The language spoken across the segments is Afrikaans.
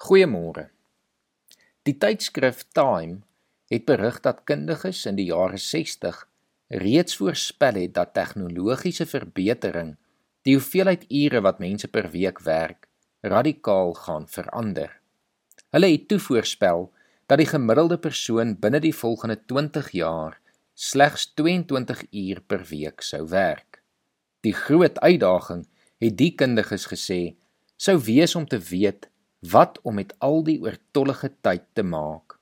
Goeiemôre. Die tydskrif Time het berig dat kundiges in die jare 60 reeds voorspel het dat tegnologiese verbetering die hoeveelheid ure wat mense per week werk radikaal gaan verander. Hulle het toe voorspel dat die gemiddelde persoon binne die volgende 20 jaar slegs 22 uur per week sou werk. Die groot uitdaging, het die kundiges gesê, sou wees om te weet wat om met al die oortollige tyd te maak.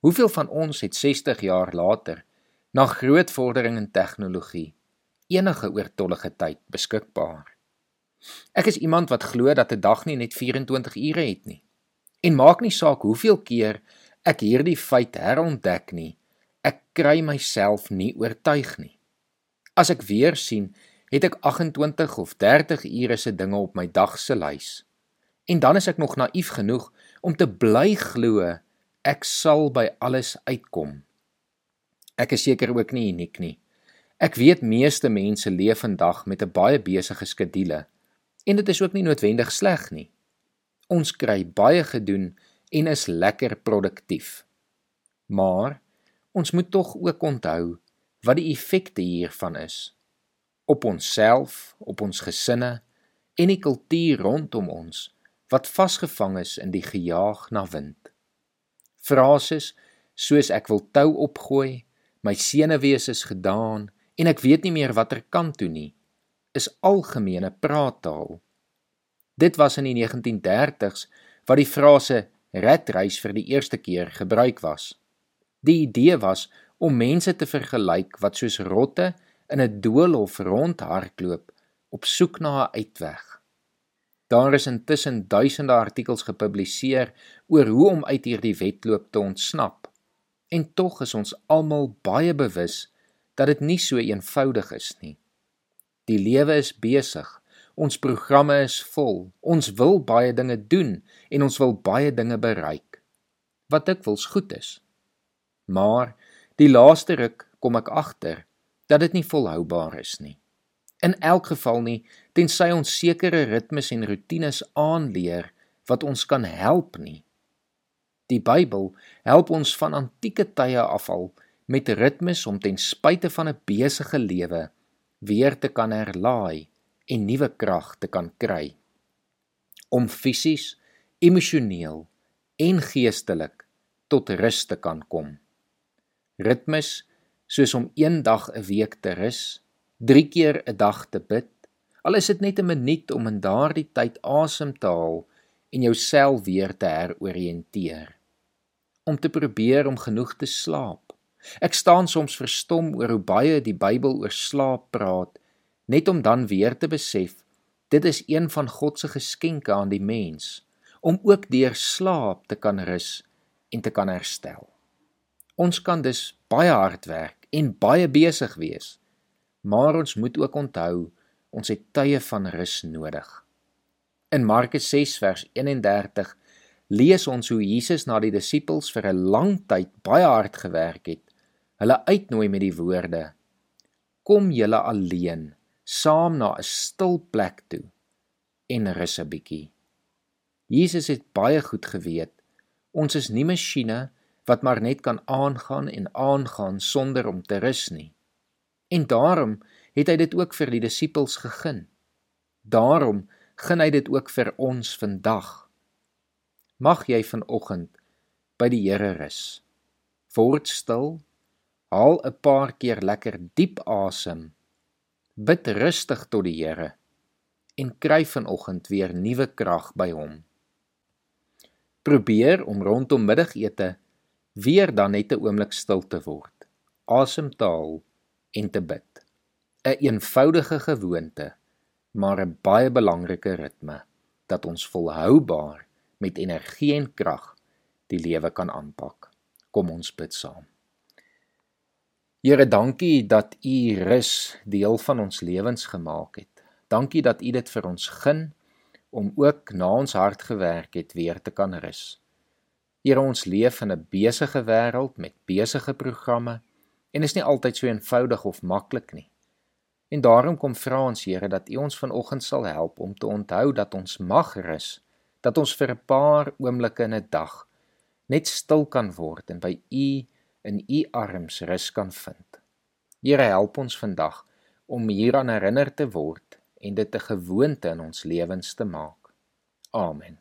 Hoeveel van ons het 60 jaar later na groot vordering in tegnologie enige oortollige tyd beskikbaar? Ek is iemand wat glo dat 'n dag nie net 24 ure het nie. En maak nie saak hoeveel keer ek hierdie feit herontdek nie, ek kry myself nie oortuig nie. As ek weer sien, het ek 28 of 30 ure se dinge op my dag se lys. En dan is ek nog naïef genoeg om te bly glo ek sal by alles uitkom. Ek is seker ook nie uniek nie. Ek weet meeste mense leef vandag met 'n baie besige skedule en dit is ook nie noodwendig sleg nie. Ons kry baie gedoen en is lekker produktief. Maar ons moet tog ook onthou wat die effekte hiervan is op onsself, op ons gesinne en die kultuur rondom ons wat vasgevang is in die gejaag na wind. Frases soos ek wil tou opgooi, my senuwees is gedaan en ek weet nie meer watter kant toe nie, is algemene praattaal. Dit was in die 1930s wat die frase redreis vir die eerste keer gebruik was. Die idee was om mense te vergelyk wat soos rotte in 'n doolhof rondhardloop op soek na 'n uitweg. Daar is intussen duisende artikels gepubliseer oor hoe om uit hierdie wedloop te ontsnap. En tog is ons almal baie bewus dat dit nie so eenvoudig is nie. Die lewe is besig. Ons programme is vol. Ons wil baie dinge doen en ons wil baie dinge bereik. Wat dikwels goed is. Maar die laaste ruk kom ek agter dat dit nie volhoubaar is nie in elk geval nie tensy ons sekere ritmes en rotines aanleer wat ons kan help nie. Die Bybel help ons van antieke tye af al met ritmes om ten spyte van 'n besige lewe weer te kan herlaai en nuwe krag te kan kry om fisies, emosioneel en geestelik tot rus te kan kom. Ritmes soos om een dag 'n week te rus 3 keer 'n dag te bid. Al is dit net 'n minuut om in daardie tyd asem te haal en jouself weer te heroriënteer. Om te probeer om genoeg te slaap. Ek staan soms verstom oor hoe baie die Bybel oor slaap praat, net om dan weer te besef dit is een van God se geskenke aan die mens om ook deur slaap te kan rus en te kan herstel. Ons kan dus baie hard werk en baie besig wees maar ons moet ook onthou ons het tye van rus nodig. In Markus 6 vers 31 lees ons hoe Jesus na die disippels vir 'n lang tyd baie hard gewerk het. Hulle uitnooi met die woorde: Kom julle alleen saam na 'n stil plek toe en rus 'n bietjie. Jesus het baie goed geweet ons is nie masjiene wat maar net kan aangaan en aangaan sonder om te rus nie. En daarom het hy dit ook vir die disippels gegee. Daarom gun hy dit ook vir ons vandag. Mag jy vanoggend by die Here rus. Word stil. Haal 'n paar keer lekker diep asem. Bid rustig tot die Here en kry vanoggend weer nuwe krag by hom. Probeer om rondom middagete weer dan net 'n oomblik stil te word. Asemhaal en te bid. 'n een Eenvoudige gewoonte, maar 'n baie belangrike ritme dat ons volhoubaar met energie en krag die lewe kan aanpak. Kom ons bid saam. Here, dankie dat U rus deel van ons lewens gemaak het. Dankie dat U dit vir ons gun om ook na ons hart gewerk het weer te kan rus. Here, ons leef in 'n besige wêreld met besige programme en is nie altyd so eenvoudig of maklik nie. En daarom kom vra ons Here dat U ons vanoggend sal help om te onthou dat ons mag rus dat ons vir 'n paar oomblikke in 'n dag net stil kan word en by U in U arms rus kan vind. Here help ons vandag om hieraan herinner te word en dit 'n gewoonte in ons lewens te maak. Amen.